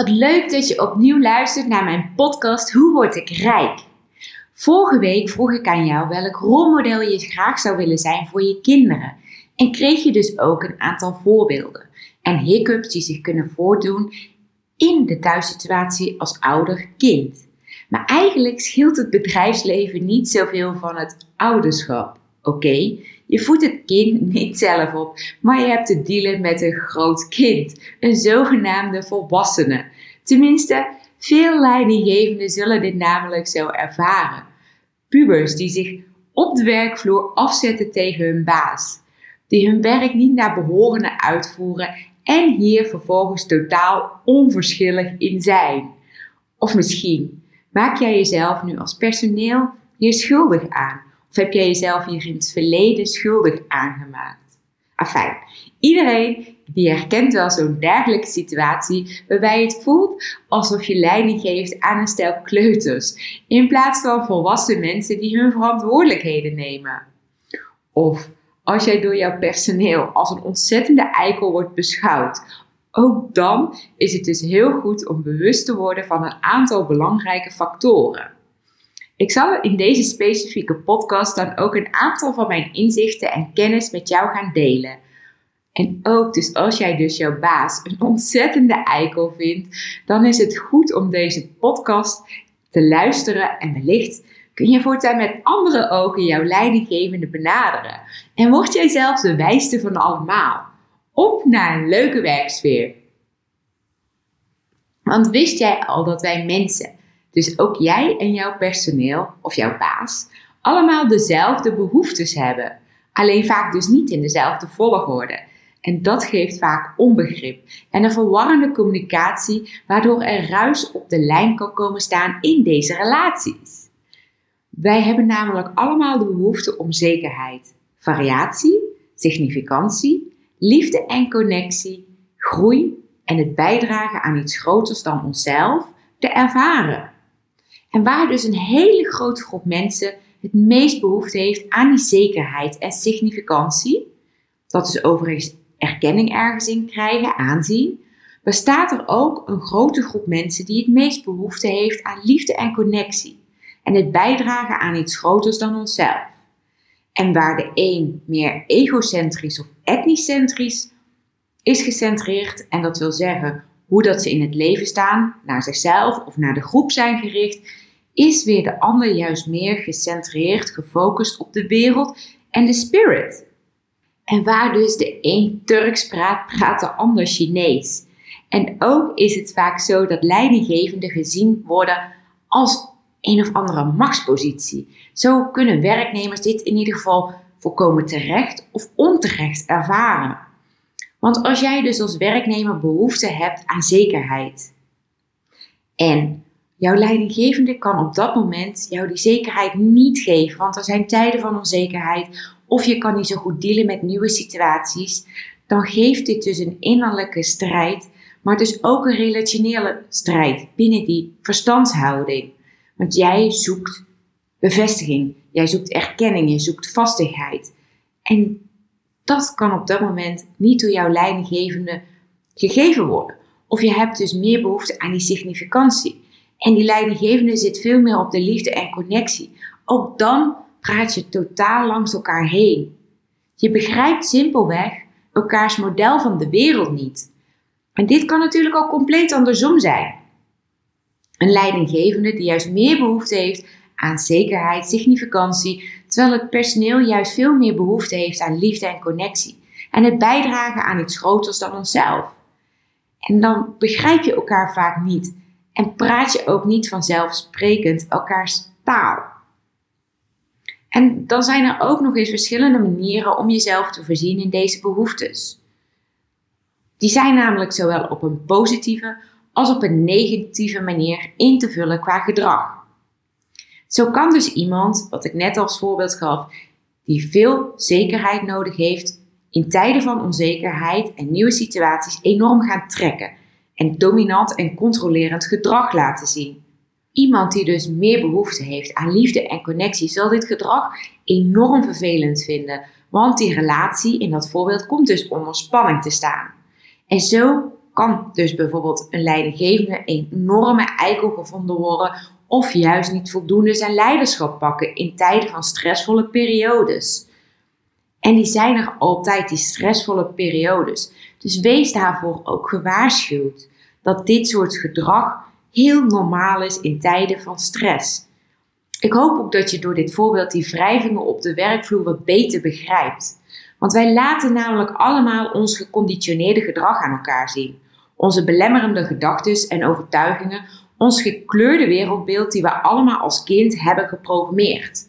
Wat leuk dat je opnieuw luistert naar mijn podcast Hoe word ik rijk? Vorige week vroeg ik aan jou welk rolmodel je graag zou willen zijn voor je kinderen. En kreeg je dus ook een aantal voorbeelden en hiccups die zich kunnen voordoen in de thuissituatie als ouder-kind. Maar eigenlijk scheelt het bedrijfsleven niet zoveel van het ouderschap. Oké, je voedt het kind niet zelf op, maar je hebt te dealen met een groot kind, een zogenaamde volwassene. Tenminste, veel leidinggevenden zullen dit namelijk zo ervaren. Pubers die zich op de werkvloer afzetten tegen hun baas, die hun werk niet naar behoren uitvoeren en hier vervolgens totaal onverschillig in zijn. Of misschien maak jij jezelf nu als personeel hier schuldig aan of heb jij jezelf hier in het verleden schuldig aangemaakt? Afijn, iedereen die herkent wel zo'n dergelijke situatie waarbij het voelt alsof je leiding geeft aan een stel kleuters, in plaats van volwassen mensen die hun verantwoordelijkheden nemen. Of als jij door jouw personeel als een ontzettende eikel wordt beschouwd, ook dan is het dus heel goed om bewust te worden van een aantal belangrijke factoren. Ik zal in deze specifieke podcast dan ook een aantal van mijn inzichten en kennis met jou gaan delen. En ook dus als jij dus jouw baas een ontzettende eikel vindt, dan is het goed om deze podcast te luisteren en wellicht kun je voortaan met andere ogen jouw leidinggevende benaderen. En word jij zelfs de wijste van allemaal. Op naar een leuke werksfeer. Want wist jij al dat wij mensen dus ook jij en jouw personeel of jouw baas allemaal dezelfde behoeftes hebben. Alleen vaak dus niet in dezelfde volgorde. En dat geeft vaak onbegrip en een verwarrende communicatie, waardoor er ruis op de lijn kan komen staan in deze relaties. Wij hebben namelijk allemaal de behoefte om zekerheid, variatie, significantie, liefde en connectie, groei en het bijdragen aan iets groters dan onszelf te ervaren. En waar dus een hele grote groep mensen het meest behoefte heeft aan die zekerheid en significantie, dat is overigens erkenning ergens in krijgen, aanzien, bestaat er ook een grote groep mensen die het meest behoefte heeft aan liefde en connectie en het bijdragen aan iets groters dan onszelf. En waar de een meer egocentrisch of etnicentrisch is gecentreerd, en dat wil zeggen hoe dat ze in het leven staan, naar zichzelf of naar de groep zijn gericht, is weer de ander juist meer gecentreerd, gefocust op de wereld en de spirit. En waar dus de een Turks praat, praat de ander Chinees. En ook is het vaak zo dat leidinggevenden gezien worden als een of andere machtspositie. Zo kunnen werknemers dit in ieder geval volkomen terecht of onterecht ervaren. Want als jij dus als werknemer behoefte hebt aan zekerheid en jouw leidinggevende kan op dat moment jou die zekerheid niet geven, want er zijn tijden van onzekerheid of je kan niet zo goed dealen met nieuwe situaties, dan geeft dit dus een innerlijke strijd, maar dus ook een relationele strijd binnen die verstandshouding. Want jij zoekt bevestiging, jij zoekt erkenning, je zoekt vastigheid. En dat kan op dat moment niet door jouw leidinggevende gegeven worden. Of je hebt dus meer behoefte aan die significantie. En die leidinggevende zit veel meer op de liefde en connectie. Ook dan praat je totaal langs elkaar heen. Je begrijpt simpelweg elkaars model van de wereld niet. En dit kan natuurlijk al compleet andersom zijn. Een leidinggevende die juist meer behoefte heeft aan zekerheid, significantie, terwijl het personeel juist veel meer behoefte heeft aan liefde en connectie en het bijdragen aan iets groters dan onszelf. En dan begrijp je elkaar vaak niet en praat je ook niet vanzelfsprekend elkaars taal. En dan zijn er ook nog eens verschillende manieren om jezelf te voorzien in deze behoeftes. Die zijn namelijk zowel op een positieve als op een negatieve manier in te vullen qua gedrag. Zo kan dus iemand, wat ik net als voorbeeld gaf, die veel zekerheid nodig heeft, in tijden van onzekerheid en nieuwe situaties enorm gaan trekken en dominant en controlerend gedrag laten zien. Iemand die dus meer behoefte heeft aan liefde en connectie zal dit gedrag enorm vervelend vinden, want die relatie in dat voorbeeld komt dus onder spanning te staan. En zo kan dus bijvoorbeeld een leidinggevende enorme eikel gevonden worden of juist niet voldoende zijn leiderschap pakken in tijden van stressvolle periodes. En die zijn er altijd, die stressvolle periodes. Dus wees daarvoor ook gewaarschuwd dat dit soort gedrag heel normaal is in tijden van stress. Ik hoop ook dat je door dit voorbeeld die wrijvingen op de werkvloer wat beter begrijpt. Want wij laten namelijk allemaal ons geconditioneerde gedrag aan elkaar zien. Onze belemmerende gedachten en overtuigingen, ons gekleurde wereldbeeld die we allemaal als kind hebben geprogrammeerd.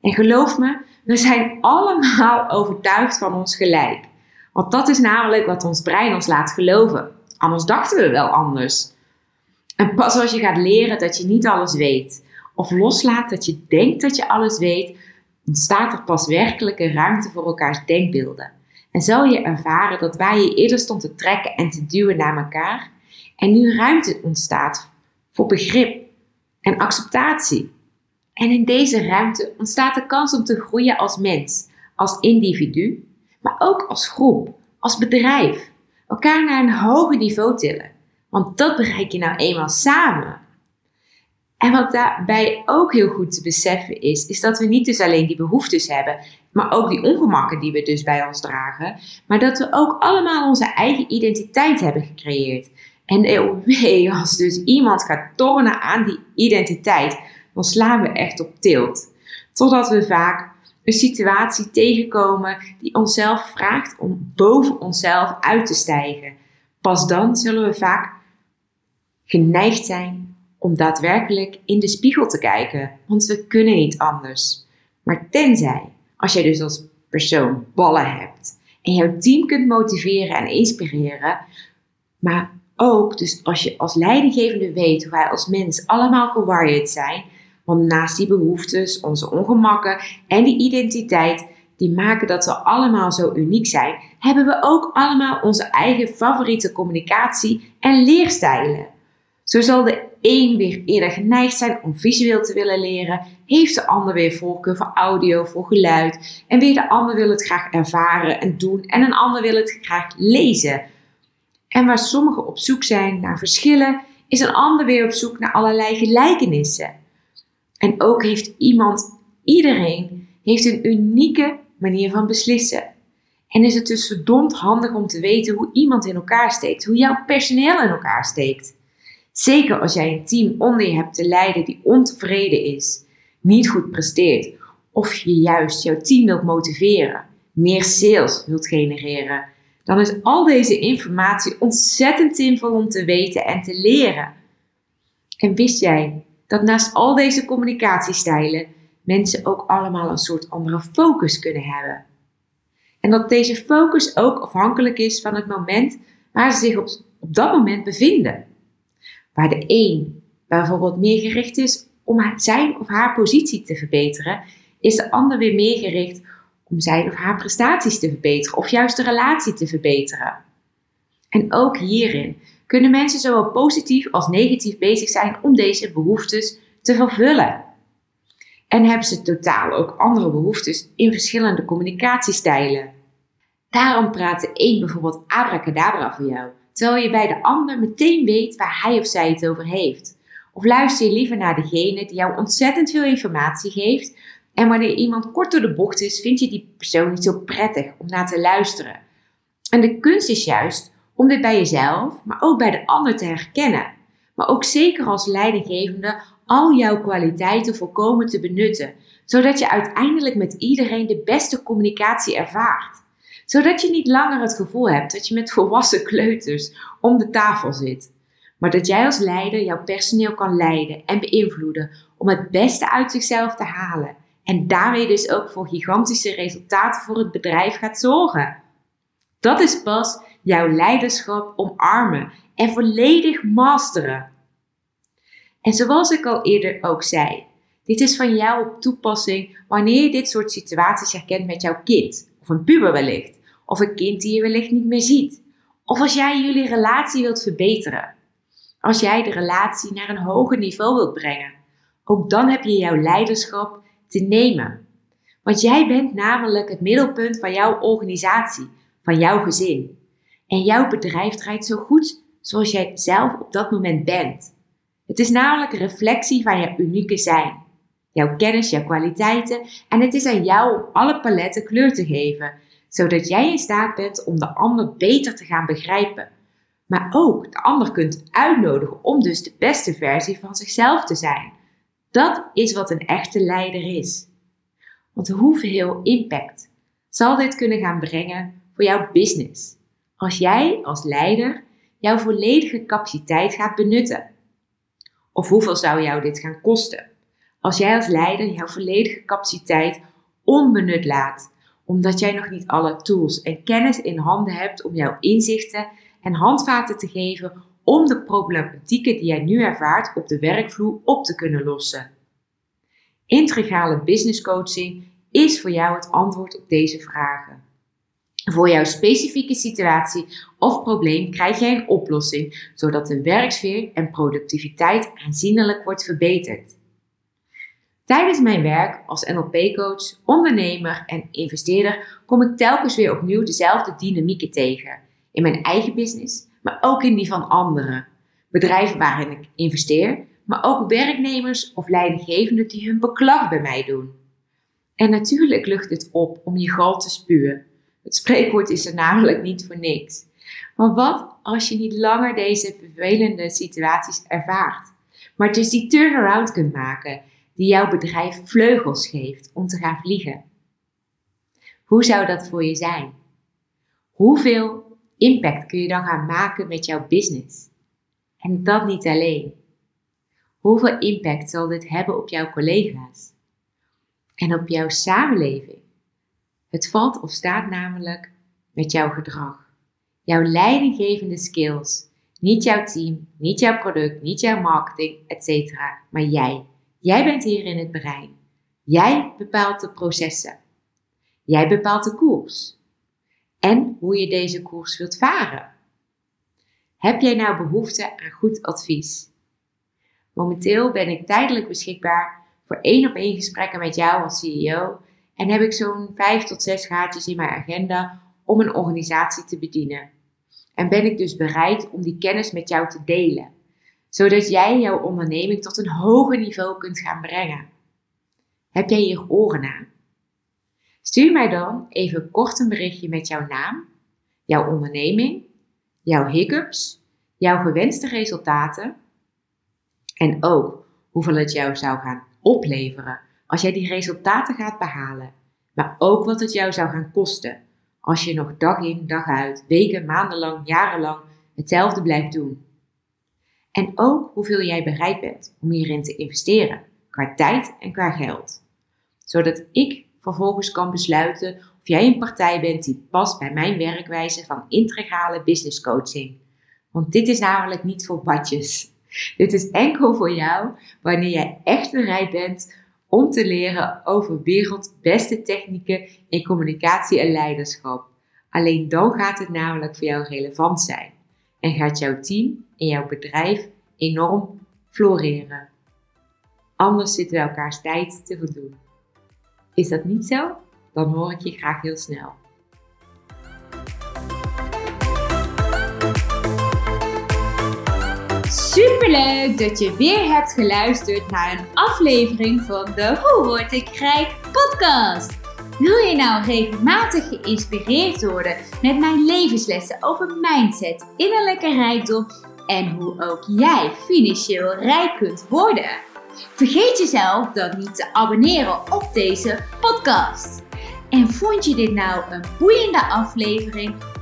En geloof me, we zijn allemaal overtuigd van ons gelijk. Want dat is namelijk wat ons brein ons laat geloven. Anders dachten we wel anders. En pas als je gaat leren dat je niet alles weet, of loslaat dat je denkt dat je alles weet, ontstaat er pas werkelijke ruimte voor elkaars denkbeelden. En zal je ervaren dat waar je eerder stond te trekken en te duwen naar elkaar, en nu ruimte ontstaat voor begrip en acceptatie. En in deze ruimte ontstaat de kans om te groeien als mens, als individu, maar ook als groep, als bedrijf. Elkaar naar een hoger niveau tillen. Want dat bereik je nou eenmaal samen. En wat daarbij ook heel goed te beseffen is, is dat we niet dus alleen die behoeftes hebben, maar ook die ongemakken die we dus bij ons dragen, maar dat we ook allemaal onze eigen identiteit hebben gecreëerd. En oh als dus iemand gaat tornen aan die identiteit, dan slaan we echt op tilt. Totdat we vaak een situatie tegenkomen die onszelf vraagt om boven onszelf uit te stijgen. Pas dan zullen we vaak geneigd zijn om daadwerkelijk in de spiegel te kijken, want we kunnen niet anders. Maar tenzij, als jij dus als persoon ballen hebt en jouw team kunt motiveren en inspireren, maar ook dus als je als leidinggevende weet hoe wij als mens allemaal gewired zijn, want naast die behoeftes, onze ongemakken en die identiteit die maken dat we allemaal zo uniek zijn, hebben we ook allemaal onze eigen favoriete communicatie en leerstijlen. Zo zal de een weer eerder geneigd zijn om visueel te willen leren, heeft de ander weer voorkeur voor audio, voor geluid, en weer de ander wil het graag ervaren en doen, en een ander wil het graag lezen. En waar sommigen op zoek zijn naar verschillen, is een ander weer op zoek naar allerlei gelijkenissen. En ook heeft iemand, iedereen, heeft een unieke manier van beslissen. En is het dus verdomd handig om te weten hoe iemand in elkaar steekt, hoe jouw personeel in elkaar steekt. Zeker als jij een team onder je hebt te leiden die ontevreden is, niet goed presteert, of je juist jouw team wilt motiveren, meer sales wilt genereren, dan is al deze informatie ontzettend zinvol om te weten en te leren. En wist jij dat naast al deze communicatiestijlen mensen ook allemaal een soort andere focus kunnen hebben? En dat deze focus ook afhankelijk is van het moment waar ze zich op, dat moment bevinden. Waar de een bijvoorbeeld meer gericht is om zijn of haar positie te verbeteren, is de ander weer meer gericht om zijn of haar prestaties te verbeteren of juist de relatie te verbeteren. En ook hierin kunnen mensen zowel positief als negatief bezig zijn om deze behoeftes te vervullen. En hebben ze totaal ook andere behoeftes in verschillende communicatiestijlen. Daarom praat de een bijvoorbeeld abracadabra voor jou, terwijl je bij de ander meteen weet waar hij of zij het over heeft. Of luister je liever naar degene die jou ontzettend veel informatie geeft, en wanneer iemand kort door de bocht is, vind je die persoon niet zo prettig om naar te luisteren. En de kunst is juist om dit bij jezelf, maar ook bij de ander te herkennen. Maar ook zeker als leidinggevende al jouw kwaliteiten volkomen te benutten, zodat je uiteindelijk met iedereen de beste communicatie ervaart. Zodat je niet langer het gevoel hebt dat je met volwassen kleuters om de tafel zit, maar dat jij als leider jouw personeel kan leiden en beïnvloeden om het beste uit zichzelf te halen en daarmee dus ook voor gigantische resultaten voor het bedrijf gaat zorgen. Dat is pas jouw leiderschap omarmen en volledig masteren. En zoals ik al eerder ook zei, dit is van jou op toepassing wanneer je dit soort situaties herkent met jouw kind, of een puber wellicht, of een kind die je wellicht niet meer ziet, of als jij jullie relatie wilt verbeteren, als jij de relatie naar een hoger niveau wilt brengen. Ook dan heb je jouw leiderschap te nemen. Want jij bent namelijk het middelpunt van jouw organisatie, van jouw gezin. En jouw bedrijf draait zo goed zoals jij zelf op dat moment bent. Het is namelijk een reflectie van jouw unieke zijn, jouw kennis, jouw kwaliteiten en het is aan jou om alle paletten kleur te geven, zodat jij in staat bent om de ander beter te gaan begrijpen. Maar ook de ander kunt uitnodigen om dus de beste versie van zichzelf te zijn. Dat is wat een echte leider is. Want hoeveel impact zal dit kunnen gaan brengen voor jouw business? Als jij als leider jouw volledige capaciteit gaat benutten. Of hoeveel zou jou dit gaan kosten? Als jij als leider jouw volledige capaciteit onbenut laat, omdat jij nog niet alle tools en kennis in handen hebt om jouw inzichten en handvaten te geven om de problematieken die jij nu ervaart op de werkvloer op te kunnen lossen. Integrale business coaching is voor jou het antwoord op deze vragen. Voor jouw specifieke situatie of probleem krijg jij een oplossing, zodat de werksfeer en productiviteit aanzienlijk wordt verbeterd. Tijdens mijn werk als NLP-coach, ondernemer en investeerder kom ik telkens weer opnieuw dezelfde dynamieken tegen. In mijn eigen business, maar ook in die van anderen. Bedrijven waarin ik investeer, maar ook werknemers of leidinggevenden die hun beklag bij mij doen. En natuurlijk lucht het op om je gal te spuwen. Het spreekwoord is er namelijk niet voor niks. Maar wat als je niet langer deze vervelende situaties ervaart, maar dus die turnaround kunt maken die jouw bedrijf vleugels geeft om te gaan vliegen? Hoe zou dat voor je zijn? Hoeveel impact kun je dan gaan maken met jouw business? En dat niet alleen. Hoeveel impact zal dit hebben op jouw collega's? En op jouw samenleving? Het valt of staat namelijk met jouw gedrag, jouw leidinggevende skills. Niet jouw team, niet jouw product, niet jouw marketing, etc. Maar jij. Jij bent hier in het brein. Jij bepaalt de processen. Jij bepaalt de koers. En hoe je deze koers wilt varen. Heb jij nou behoefte aan goed advies? Momenteel ben ik tijdelijk beschikbaar voor één op één gesprekken met jou als CEO en heb ik zo'n 5 tot 6 gaatjes in mijn agenda om een organisatie te bedienen. En ben ik dus bereid om die kennis met jou te delen, zodat jij jouw onderneming tot een hoger niveau kunt gaan brengen. Heb jij hier oren aan? Stuur mij dan even kort een berichtje met jouw naam, jouw onderneming, jouw hiccups, jouw gewenste resultaten en ook hoeveel het jou zou gaan opleveren als jij die resultaten gaat behalen, maar ook wat het jou zou gaan kosten als je nog dag in, dag uit, weken, maandenlang, jarenlang hetzelfde blijft doen. En ook hoeveel jij bereid bent om hierin te investeren, qua tijd en qua geld. Zodat ik vervolgens kan besluiten of jij een partij bent die past bij mijn werkwijze van integrale business coaching. Want dit is namelijk niet voor badjes. Dit is enkel voor jou wanneer jij echt bereid bent om te leren over wereldbeste technieken in communicatie en leiderschap. Alleen dan gaat het namelijk voor jou relevant zijn en gaat jouw team en jouw bedrijf enorm floreren. Anders zitten we elkaars tijd te verdoen. Is dat niet zo? Dan hoor ik je graag heel snel. Superleuk dat je weer hebt geluisterd naar een aflevering van de Hoe Word ik Rijk podcast. Wil je nou regelmatig geïnspireerd worden met mijn levenslessen over mindset, innerlijke rijkdom en hoe ook jij financieel rijk kunt worden? Vergeet jezelf dan niet te abonneren op deze podcast. En vond je dit nou een boeiende aflevering?